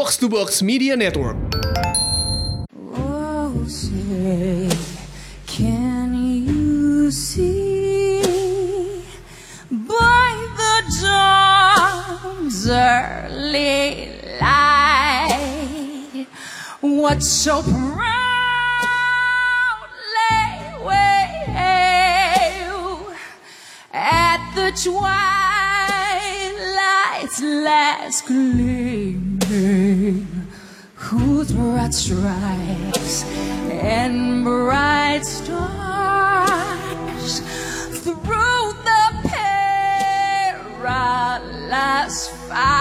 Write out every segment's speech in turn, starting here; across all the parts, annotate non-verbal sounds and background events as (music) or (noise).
Box to Box Media Network. Oh, say, can you see? By the dawn's early light what so proudly at the twilight's last gleaming? whose broad stripes and bright stars through the perilous fight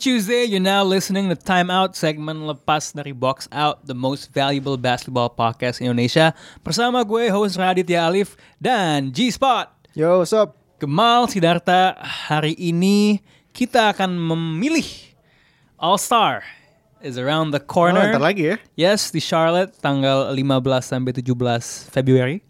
Tuesday! You're now listening to Time Out, segmen lepas dari Box Out, the most valuable basketball podcast in Indonesia. Bersama gue, host Raditya Alif, dan G-Spot. Yo, what's up? Kemal Sidarta, hari ini kita akan memilih All-Star is around the Oh, corner. ntar lagi ya. Yes, di Charlotte tanggal 15 sampai 17 Februari.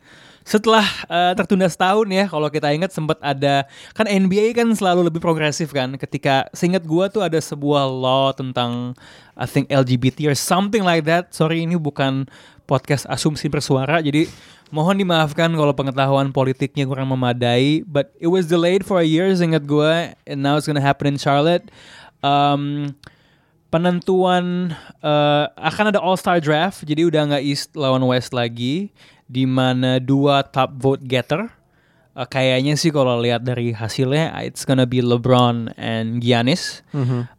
Setelah eh, tertunda setahun ya, kalau kita ingat sempat ada kan NBA kan selalu lebih progresif kan. Ketika seingat gua tuh ada sebuah law tentang I think LGBT or something like that. Sorry ini bukan podcast asumsi bersuara, jadi mohon dimaafkan kalau pengetahuan politiknya kurang memadai. But it was delayed for a year, seingat gua, and now it's gonna happen in Charlotte. Um, penentuan eh, akan ada All Star Draft, jadi udah nggak East lawan West lagi, di mana dua top vote getter. eh, kayaknya sih kalau lihat dari hasilnya, it's gonna be LeBron and Giannis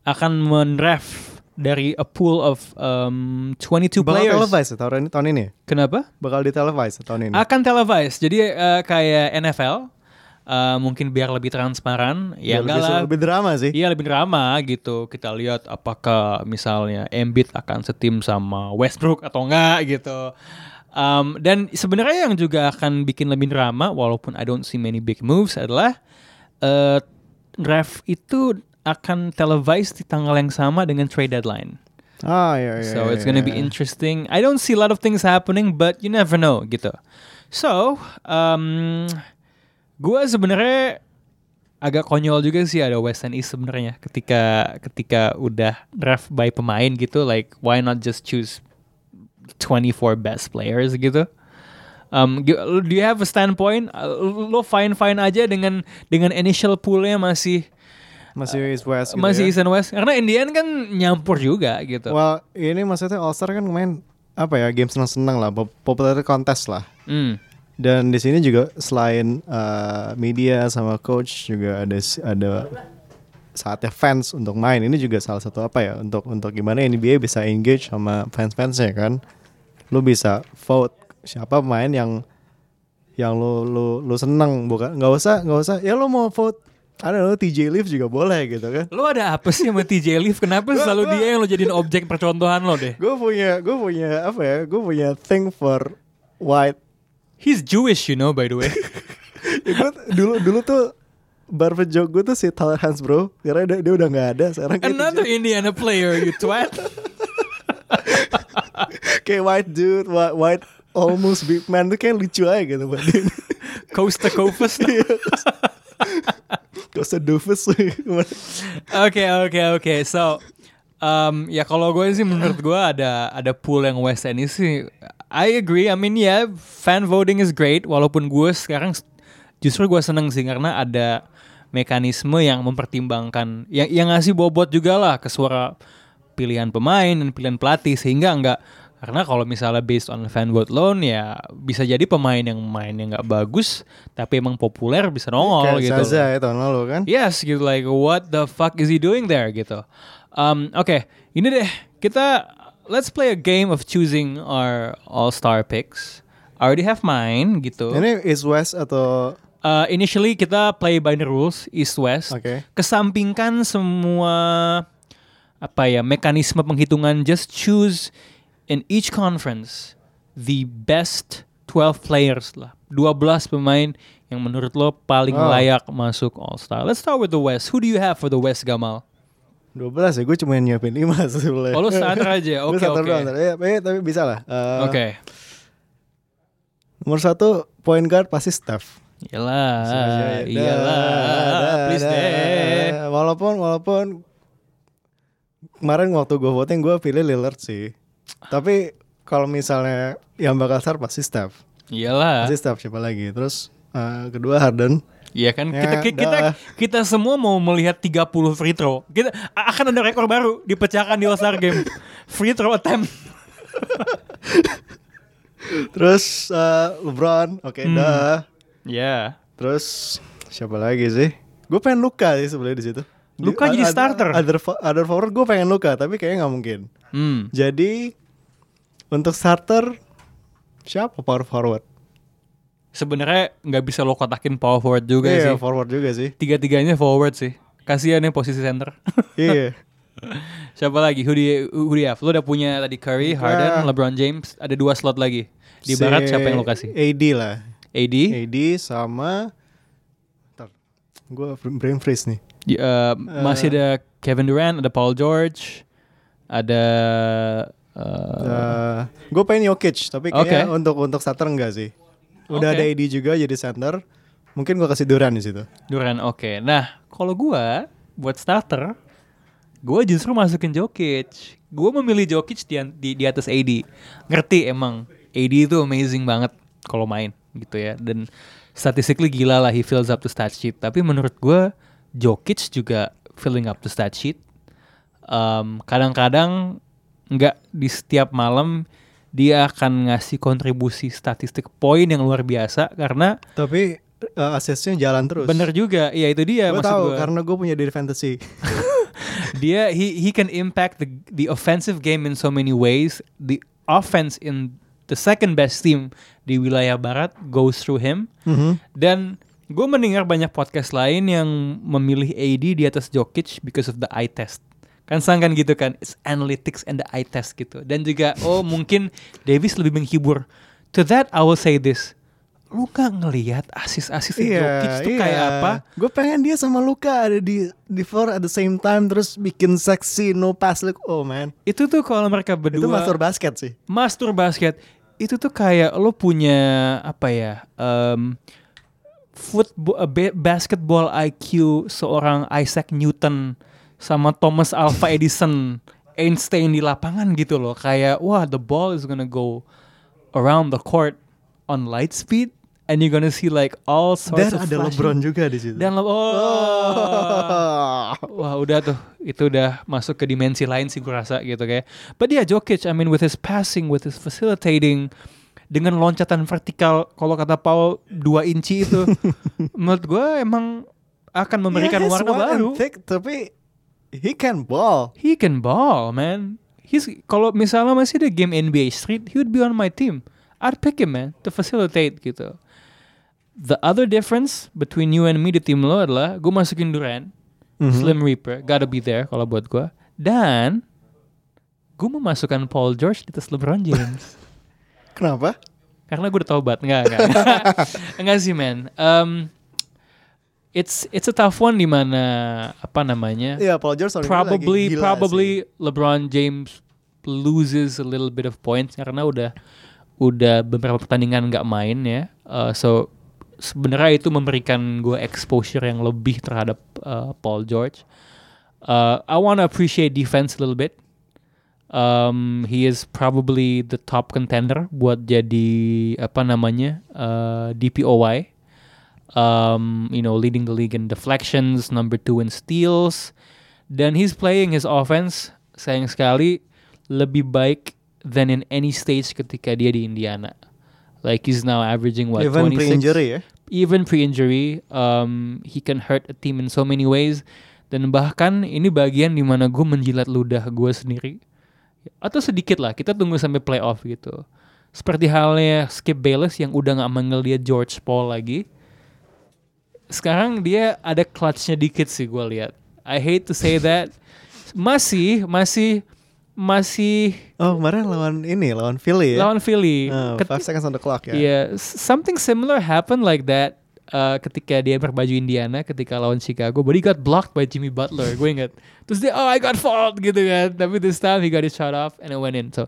akan mendraft dari a pool of um, 22 Bakal players. televise ya tahun ini, tahun ini ya? Kenapa? Bakal di televise tahun ini. Akan televised, jadi eh, kayak NFL. eh, mungkin biar lebih transparan, ya Biar lebih, lah. lebih drama sih. Iya lebih drama gitu. Kita lihat apakah misalnya Embiid akan setim sama Westbrook atau enggak gitu. Um, dan sebenarnya yang juga akan bikin lebih drama, walaupun I don't see many big moves adalah eh draft itu akan televised di tanggal yang sama dengan trade deadline. Ah, iya, iya. So it's iya, gonna be iya. interesting. I don't see a lot of things happening, but you never know gitu. So, um, gue sebenarnya agak konyol juga sih ada West and East sebenarnya ketika ketika udah draft by pemain gitu, like why not just choose 24 best players gitu? Um, do you have a standpoint? Uh, Lo fine fine aja dengan dengan initial poolnya masih masih East West gitu masih ya. East and West karena Indian kan nyampur juga gitu. Well, ini maksudnya All Star kan main apa ya game senang-senang lah, pop- popularity contest lah. Hmm. Dan di sini juga selain uh, media sama coach juga ada ada saatnya fans untuk main. Ini juga salah satu apa ya untuk untuk gimana NBA bisa engage sama fans-fansnya kan. Lu bisa vote siapa pemain yang yang lu lu lu seneng bukan nggak usah nggak usah ya lu mau vote don't know TJ Leaf juga boleh gitu kan. Lo ada apa sih sama TJ Leaf? Kenapa selalu dia yang lo jadiin objek percontohan lo deh? Gue punya gue punya apa ya? Gue punya thing for white. He's Jewish, you know, by the way. (laughs) Ya, gua dulu dulu tuh barber joke gue tuh si Tyler Hans bro karena dia, dia udah nggak ada sekarang Another Indiana player, you twat. (laughs) kayak white dude white, white almost big man tuh kayak lucu aja gitu buat dia Costa Kofus. (laughs) Costa Dufus Oke oke oke. So um, ya kalau gue sih menurut gue ada ada pool yang West End ini sih. I agree. I mean ya yeah, fan voting is great. Walaupun gue sekarang justru gue seneng sih karena ada mekanisme yang mempertimbangkan yang yang ngasih bobot juga lah ke suara pilihan pemain dan pilihan pelatih sehingga enggak karena kalau misalnya based on fan vote loan ya bisa jadi pemain yang mainnya nggak bagus tapi emang populer bisa nongol kayak gitu. Zaza ya tahun lalu kan Yes, gitu like what the fuck is he doing there gitu. Um, Oke, ini deh kita let's play a game of choosing our all star picks. I already have mine gitu. ini East West atau Uh, initially kita play by the rules East West. Oke. Kesampingkan semua apa ya mekanisme penghitungan just choose in each conference the best 12 players lah. 12 pemain yang menurut lo paling Oh. layak masuk All Star. Let's start with the West. Who do you have for the West Gamal? 12 ya gue cuma nyiapin 5 (laughs) sebenarnya Oh, lu starter aja. Oke, oke. starter. Ya, ya, tapi bisa lah Eh, Oke. nomor satu point guard pasti Steph Iyalah, ya. Ah, iyalah, please deh. Walaupun walaupun kemarin waktu gue voting gue pilih Lillard sih. Tapi kalau misalnya yang bakal start pasti Steph. Iyalah. Pasti Steph siapa lagi. Terus eh, kedua Harden. Iya kan Ya, kita kita, kita kita semua mau melihat 30 free throw. Kita akan ada rekor baru dipecahkan di All Game. Free throw attempt. (laughs) Terus eh, LeBron. Oke, Hmm. dah. Ya. Terus siapa lagi sih? Gue pengen Luka sih sebenarnya di situ. Luka Di- jadi other- starter? Other, other forward gue pengen Luka, tapi kayaknya nggak mungkin. Hmm. Jadi untuk starter siapa power forward? Sebenarnya nggak bisa lo kotakin power forward juga Iya, sih. forward juga sih. Tiga-tiganya forward sih. Kasihan ya posisi center. (laughs) iya. Siapa lagi? Who do you, who do you have? Lo udah punya tadi Curry, Harden. LeBron James. Ada dua slot lagi. Di barat Si siapa yang lo kasih? AD lah. AD. AD sama gue brain freeze nih. Di- eh, masih ada Kevin Durant, ada Paul George, ada eh, gue pengen Jokic, tapi kayaknya Oke. untuk untuk starter enggak sih. Udah Oke. ada AD juga jadi center. Mungkin gue kasih Duran di situ. Durant. Oke. Nah, kalau gua buat starter, gua justru masukin Jokic. Gua memilih Jokic di, di, di atas AD. Ngerti emang AD itu amazing banget kalau main gitu ya. Dan statistically gila lah he fills up the stat sheet. Tapi menurut gua Jokic juga filling up the stat sheet. Um, kadang-kadang nggak di setiap malam dia akan ngasih kontribusi statistik poin yang luar biasa karena Tapi uh, asesnya jalan terus. bener juga ya itu dia Gue tahu gua. karena gue punya dari fantasy. (laughs) dia he he can impact the the offensive game in so many ways. The offense in the second best team di wilayah barat goes through him. Mhm. Dan gue mendengar banyak podcast lain yang memilih AD di atas Jokic because of the eye test. Kan sang kan gitu kan, it's analytics and the eye test gitu. Dan juga oh (laughs) mungkin Davis lebih menghibur. To that I will say this. Lu gak ngelihat asis-asis Jokic tuh kayak apa? Gue Iya, pengen dia sama Luka ada di di floor at the same time terus bikin seksi no pass look. Oh man, Itu tuh kalau mereka berdua itu master basket sih. Master basket itu tuh kayak lo punya apa ya um, football basketball IQ seorang Isaac Newton sama Thomas Alva (laughs) Edison Einstein di lapangan gitu loh kayak wah the ball is gonna go around the court on light speed and you're gonna see like all sorts Dan of ada flashing- LeBron juga di situ. dan Le- oh, Oh. (laughs) Wah udah tuh itu udah masuk ke dimensi lain sih gue rasa gitu kayak. But yeah Jokic, I mean with his passing, with his facilitating, dengan loncatan vertikal kalau kata Paul 2 inci itu, (laughs) menurut gue emang akan memberikan Yeah, warna baru. thick, tapi he can ball. He can ball, man. He's kalau misalnya masih ada game NBA Street, he would be on my team. I'd pick him, man, to facilitate gitu. the other difference between you and me di tim lo adalah gue masukin Durant, Mhm. Slim Reaper, gotta be there kalau buat gue. Dan gue memasukkan Paul George di atas LeBron James. (laughs) Kenapa? Karena gue udah tobat, enggak, enggak. enggak (laughs) sih, man. Um, it's it's a tough one di mana apa namanya? Iya, Paul George probably probably sih. LeBron James loses a little bit of points karena udah udah beberapa pertandingan nggak main ya. Uh, so sebenarnya itu memberikan gue exposure yang lebih terhadap uh, Paul George. Uh, I wanna appreciate defense a little bit. Um, he is probably the top contender buat jadi apa namanya uh, DPOY. Um, you know, leading the league in deflections, number two in steals, dan he's playing his offense sayang sekali lebih baik than in any stage ketika dia di Indiana. Like he's now averaging what Even 26? pre-injury ya. even pre-injury, um, he can hurt a team in so many ways. Dan bahkan ini bagian di mana gue menjilat ludah gue sendiri. Atau sedikit lah, kita tunggu sampai playoff gitu. Seperti halnya Skip Bayless yang udah gak manggil dia George Paul lagi. Sekarang dia ada clutchnya dikit sih gue lihat. I hate to say that. Masih, masih, masih Oh, kemarin lawan ini, lawan Philly ya. lawan Philly. Ket- five seconds on the clock ya. Yeah, something similar happened like that uh, ketika dia berbaju Indiana ketika lawan Chicago, but he got blocked by Jimmy Butler. Gue inget. Terus dia, oh I got fault gitu kan. Tapi this time he got his shot off and it went in. So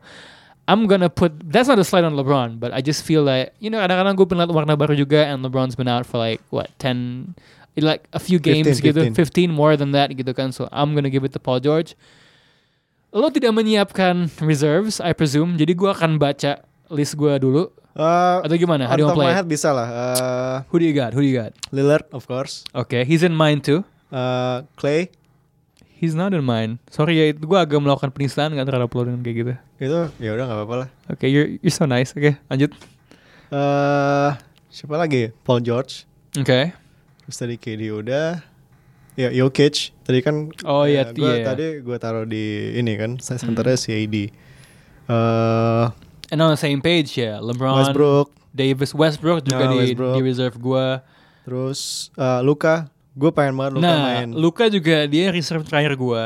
I'm gonna put that's not a slide on LeBron, but I just feel like you know kadang-kadang gue pernah warna baru juga and LeBron's been out for like what 10 like a few games 15, gitu, 15. 15 more than that gitu kan. So I'm gonna give it to Paul George. Lo tidak menyiapkan reserves, I presume. Jadi gue akan baca list gue dulu. Uh, Atau gimana? How do you play it? bisa lah. Uh, Who do you got? Who do you got? Lillard of course. Okay, he's in mine too. Uh, Clay He's not in mine. Sorry ya, gue agak melakukan penistaan kan terhadap lo dengan kayak gitu. itu ya udah nggak apa-apa lah. Okay, you're you're so nice. Oke, lanjut. Uh, siapa lagi? Paul George. Oke. Terus tadi KD udah. Ya Jokic. Tadi kan. Oh, iya, gue iya. tadi gue taruh di ini kan. Centernya si AD. Uh, And on the same page ya, LeBron, Westbrook. Davis, Westbrook juga Nah, di, Westbrook. di reserve gue. Terus uh, Luka. Gue pengen banget Luka Nah, main. Luka juga dia reserve terakhir gue.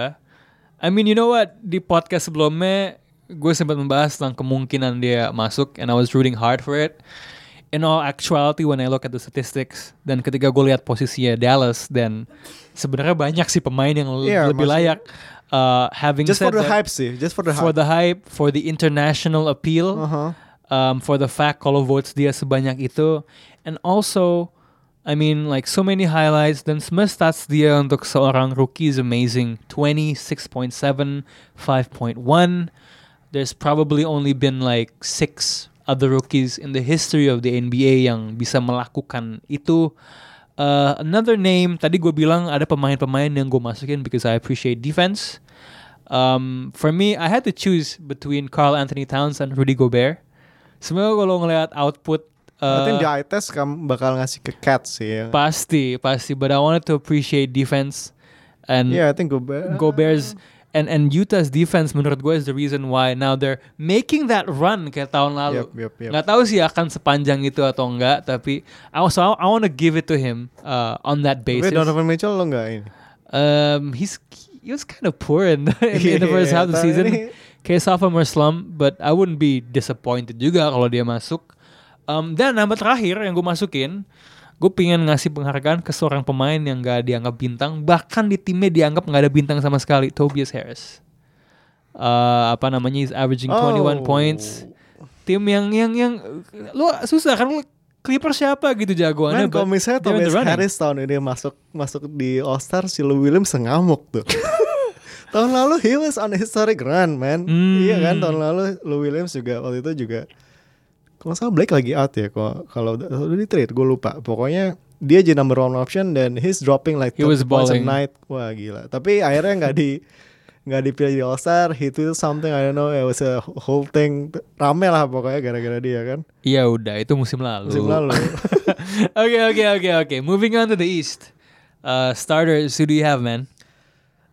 I mean, you know what? Di podcast sebelumnya, gue sempat membahas tentang kemungkinan dia masuk, and I was rooting hard for it. In all actuality, when I look at the statistics, dan ketika gue lihat posisinya Dallas, dan sebenarnya banyak sih pemain yang Iya, lebih maksud- layak. Uh, having Just for the that, hype sih. Just for the for hype. the hype, for the international appeal, Uh-huh. um, for the fact kalau votes dia sebanyak itu, and also, I mean, like so many highlights dan semua stats dia untuk seorang rookie is amazing. 20, 6.7, 5.1. There's probably only been like six other rookies in the history of the NBA yang bisa melakukan itu. Uh, another name, tadi gue bilang ada pemain-pemain yang gue masukin because I appreciate defense. Um, for me, I had to choose between Carl Anthony Towns and Rudy Gobert. Sebenarnya kalau ngelihat output, uh, di eye test kamu bakal ngasih ke Cat sih ya. pasti, pasti. But I wanted to appreciate defense and Yeah, I think Gobert. Gobert's and and Utah's defense menurut gue is the reason why now they're making that run kayak tahun lalu. Yep, yep, yep. Nggak tahu sih akan sepanjang itu atau enggak, tapi I also I, want to give it to him uh, on that basis. Donovan Mitchell lo nggak ini? Um, he's he was kind of poor in the, in, the first Iya, (laughs) half of the tapi season. Kayak sophomore slump, but I wouldn't be disappointed juga kalau dia masuk. Um, dan nama terakhir yang gue masukin, gue pengen ngasih penghargaan ke seorang pemain yang gak dianggap bintang, bahkan di timnya dianggap nggak ada bintang sama sekali, Tobias Harris. Uh, apa namanya, he's averaging 21 Oh. points. Tim yang yang yang lu susah kan lu Clippers siapa gitu jagoannya. Man, kalau misalnya Tobias. Harris tahun ini masuk masuk di All Star, si Lou Williams sengamuk tuh. (laughs) tahun lalu he was on historic run, man. Hmm. Iya kan, tahun lalu Lou Williams juga waktu itu juga kalau salah Blake lagi out ya. Kalau kalau udah, di trade, gue lupa. Pokoknya dia jadi number one option dan he's dropping like He was 30 points a night. Wah gila. Tapi akhirnya nggak di nggak dipilih di All Star. He tweeted something I don't know. It was a whole thing. Rame lah pokoknya gara-gara dia kan. Iya udah itu musim lalu. Musim lalu. Oke oke oke oke. Moving on to the East. Uh, starters, who do you have, man?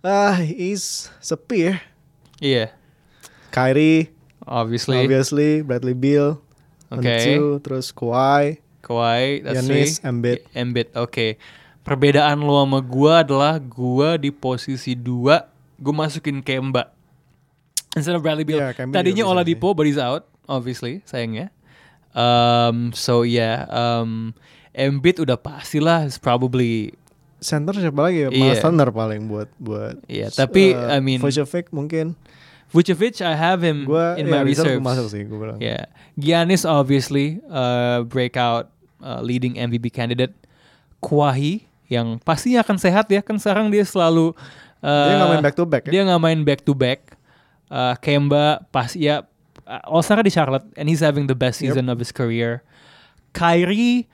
Ah, he's sepi ya. Iya, Kyrie, obviously. obviously, Bradley Beal, Okay. two, terus Kawhi, Kawhi, three. Embiid. Embiid, oke. Perbedaan lo sama gua adalah gua di posisi dua, gua masukin Kemba. Instead of Bradley Beal. Iya, Kemba Tadinya Oladipo, but he's out, obviously, sayangnya. Um, so yeah, um, Embiid udah pastilah, probably Center siapa lagi ya? Iya. Miles Turner paling buat buat. Iya, tapi, eh, I mean- Vucevic mungkin. Vucevic. I have him Gua in ya, my reserve masuk sih gue bilang. Yeah, Giannis obviously uh, breakout uh, leading MVP candidate. Kawhi yang pastinya akan sehat ya kan sekarang dia selalu uh, Dia nggak main back to back ya? Dia nggak main back to back. Uh, Kemba pas ya All Star di Charlotte and he's having the best Yep. season of his career. Kyrie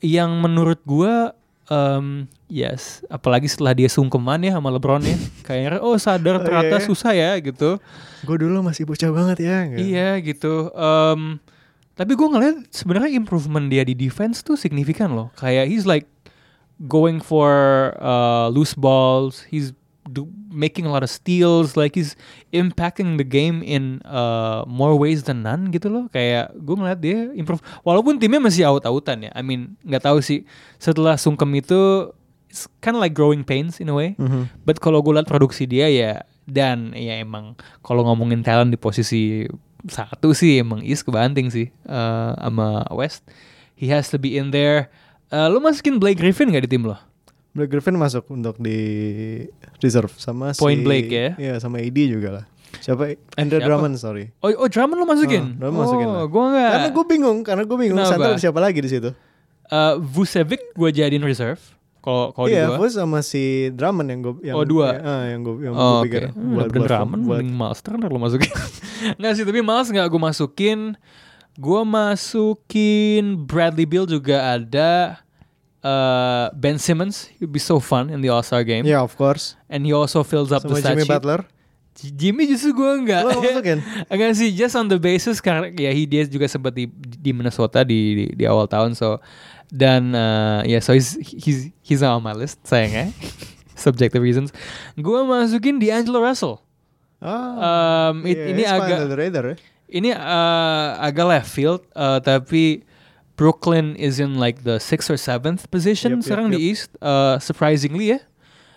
yang menurut gua um, yes, apalagi setelah dia sungkeman ya sama LeBron ya. Kayaknya oh sadar (laughs) Oh, ternyata iya. susah ya gitu. Gue dulu masih bocah banget ya. gitu. Iya gitu. Em, tapi gue ngeliat sebenarnya improvement dia di defense tuh signifikan loh. Kayak he's like going for uh, loose balls. He's do, making a lot of steals. Like he's impacting the game in uh, more ways than none gitu loh. Kayak gue ngeliat dia improve. Walaupun timnya masih out-outan ya. I mean nggak tahu sih. Setelah sungkem itu, it's kind of like growing pains in a way. Mhm. But kalau gue liat produksi dia ya dan ya emang kalau ngomongin talent di posisi satu sih emang East kebanting sih eh, sama West. He has to be in there. Eh, lu masukin Blake Griffin gak di tim lo? Blake Griffin masuk untuk di reserve sama Point si Blake ya? Iya sama AD juga lah. Siapa? Andre Siapa? Drummond sorry. Oh, oh Drummond lu masukin? Drummond masukin oh, lah. gue gak. Karena gue bingung, karena gue bingung Kenapa? center siapa lagi di situ. Eh, Vucevic gue jadiin reserve. Kalau kalau Iya, di gue gua. sama si Drummond yang gue yang Oh, dua. ya, ah, yang gue yang Oh, gue pikir Hmm, udah bener Drummond, buat Miles Turner lu masukin. (laughs) Nggak sih, tapi Miles nggak gue masukin. Gue masukin Bradley Beal juga ada. Eh, ben Simmons, he'd be so fun in the All Star game. Yeah, of course. And he also fills up the Sama stat Jimmy sheet. Butler. Jimmy justru gue enggak. Lo masukin? (laughs) Enggak sih, just on the basis karena ya he dia juga sempat di di Minnesota di di, di awal tahun so dan uh, ya so he's he's he's on my list sayangnya. (laughs) Subjective reasons. Gue masukin di Angelo Russell. Ah, Um, it- iya, ini agak the radar ya. ini uh, agak left field uh, tapi Brooklyn is in like the sixth or seventh position Yep, yep, yep. East. Uh, surprisingly ya,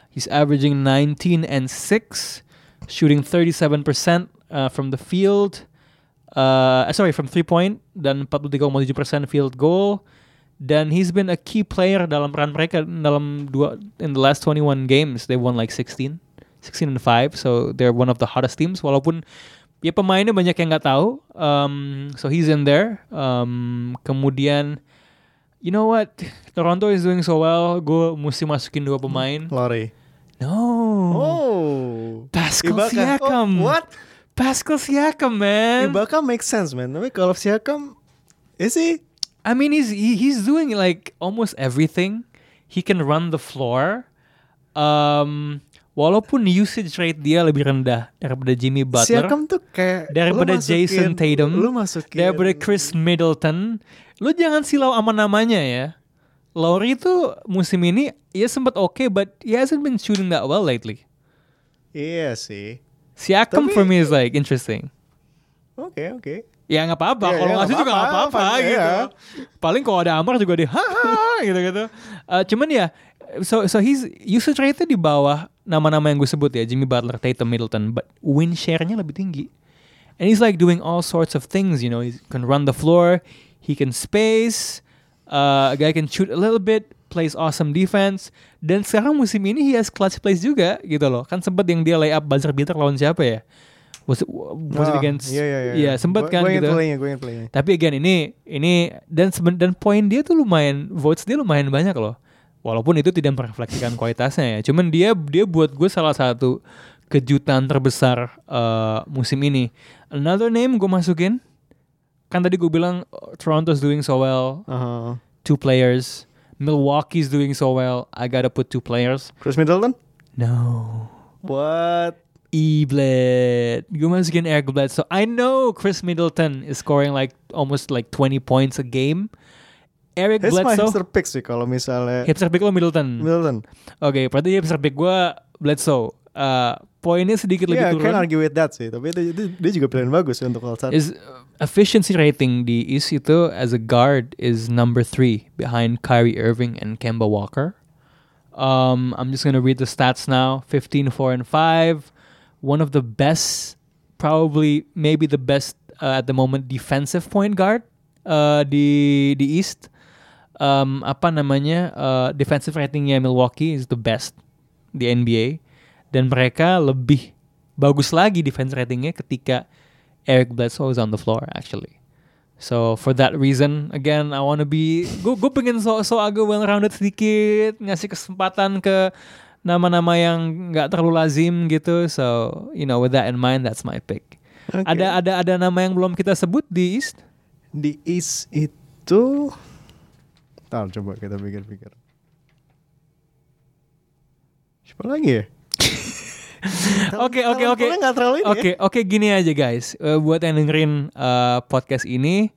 he's averaging 19 and 6, shooting 37% uh, from the field. Uh, sorry, from three point dan 43,7% field goal. Then he's been a key player dalam peran mereka dalam dua in the last 21 games. They won like 16, 16 and 5. So they're one of the hottest teams. Walaupun ya pemainnya banyak yang nggak tahu. Um, so he's in there. Um, kemudian, you know what? Toronto is doing so well. Gue mesti masukin dua pemain. Laurie. No. Oh. Pascal Ibaka. Siakam. Oh, what? Pascal Siakam, man. Ibaka makes sense, man. Tapi kalau Siakam, is he? I mean, he's he, he's doing like almost everything. He can run the floor. Um, walaupun usage rate dia lebih rendah daripada Jimmy Butler, Siakam tuh kayak daripada lu masukin- Jason Tatum, Lu masukin daripada Chris Middleton. Lu jangan silau sama namanya ya. Lowry itu musim ini ya sempat oke, but he hasn't been shooting that well lately. Iya sih. Siakam Tapi- for me is like interesting. Oke, oke. Ya nggak apa-apa, Ya, kalau ya, ngasih juga nggak apa-apa, fine, gitu. ya. Paling kalau ada Amar juga dia (laughs) hahaha gitu-gitu. Eh, cuman ya, so so he's usage rate di bawah nama-nama yang gue sebut ya, Jimmy Butler, Tatum, Middleton, but win share-nya lebih tinggi. And he's like doing all sorts of things, you know, he can run the floor, he can space, uh, a guy can shoot a little bit, plays awesome defense. Dan sekarang musim ini he has clutch plays juga gitu loh. Kan sempet yang dia lay up buzzer beater lawan siapa ya? Was it, was it Ah, against? Iya, iya, iya. Iya, sempet kan inget gitu. playnya, gue playnya. Tapi again ini ini dan dan poin dia tuh lumayan votes dia lumayan banyak loh. Walaupun itu tidak merefleksikan kualitasnya ya. Cuman dia dia buat gue salah satu kejutan terbesar uh, musim ini. Another name gue masukin. Kan tadi gue bilang uh, Toronto's doing so well, Aha. two players. Milwaukee's doing so well. I gotta put two players. Chris Middleton? No. What? E-Bled. Gue masukin Eric Bledsoe. I know Chris Middleton is scoring like almost like 20 points a game. Eric He's my Bledsoe. hipster pick sih kalau misalnya Hipster pick lo Middleton. Middleton. Oke, berarti hipster pick gue Bledsoe. Uh, poinnya sedikit lebih Yeah, I turun. can argue with that sih. Tapi itu, dia juga pilihan bagus untuk All Star. Is efficiency rating di East itu as a guard is number three behind Kyrie Irving and Kemba Walker. Um, I'm just gonna read the stats now. 15, 4, and 5. One of the best, probably maybe the best uh, at the moment defensive point guard uh, di di East. Um, apa namanya? Uh, defensive ratingnya Milwaukee is the best di NBA dan mereka lebih bagus lagi defense ratingnya ketika Eric Bledsoe is on the floor actually. So for that reason, again, I wanna be, gue gue pengen so so agak well rounded sedikit, ngasih kesempatan ke nama-nama yang nggak terlalu lazim gitu. So you know, with that in mind, that's my pick. Oke. Ada ada ada nama yang belum kita sebut di East. Di East itu Ntar coba kita pikir-pikir Siapa lagi ya? (laughs) Oke oke oke. Ya. Oke oke gini aja guys. Eh, buat yang dengerin eh, podcast ini,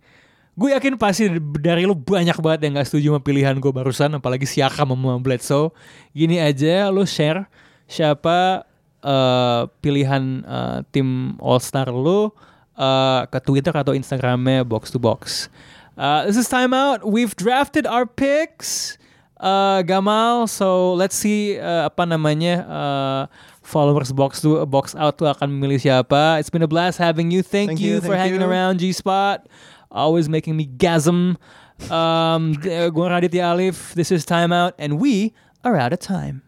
gue yakin pasti dari lu banyak banget yang gak setuju sama pilihan gue barusan, apalagi Siakam sama Bledsoe. Gini aja, lu share siapa eh, pilihan eh, tim All Star lu eh, ke Twitter atau Instagramnya Box to Box. Uh, this is time out. We've drafted our picks. Uh, Gamal, so let's see uh, apa namanya uh, followers box to box out tuh akan memilih siapa. It's been a blast having you. Thank, Thank you, you, for thank hanging you. around G Spot. Always making me gasm. Um, (laughs) gue Raditya Alif. This is time out, and we are out of time.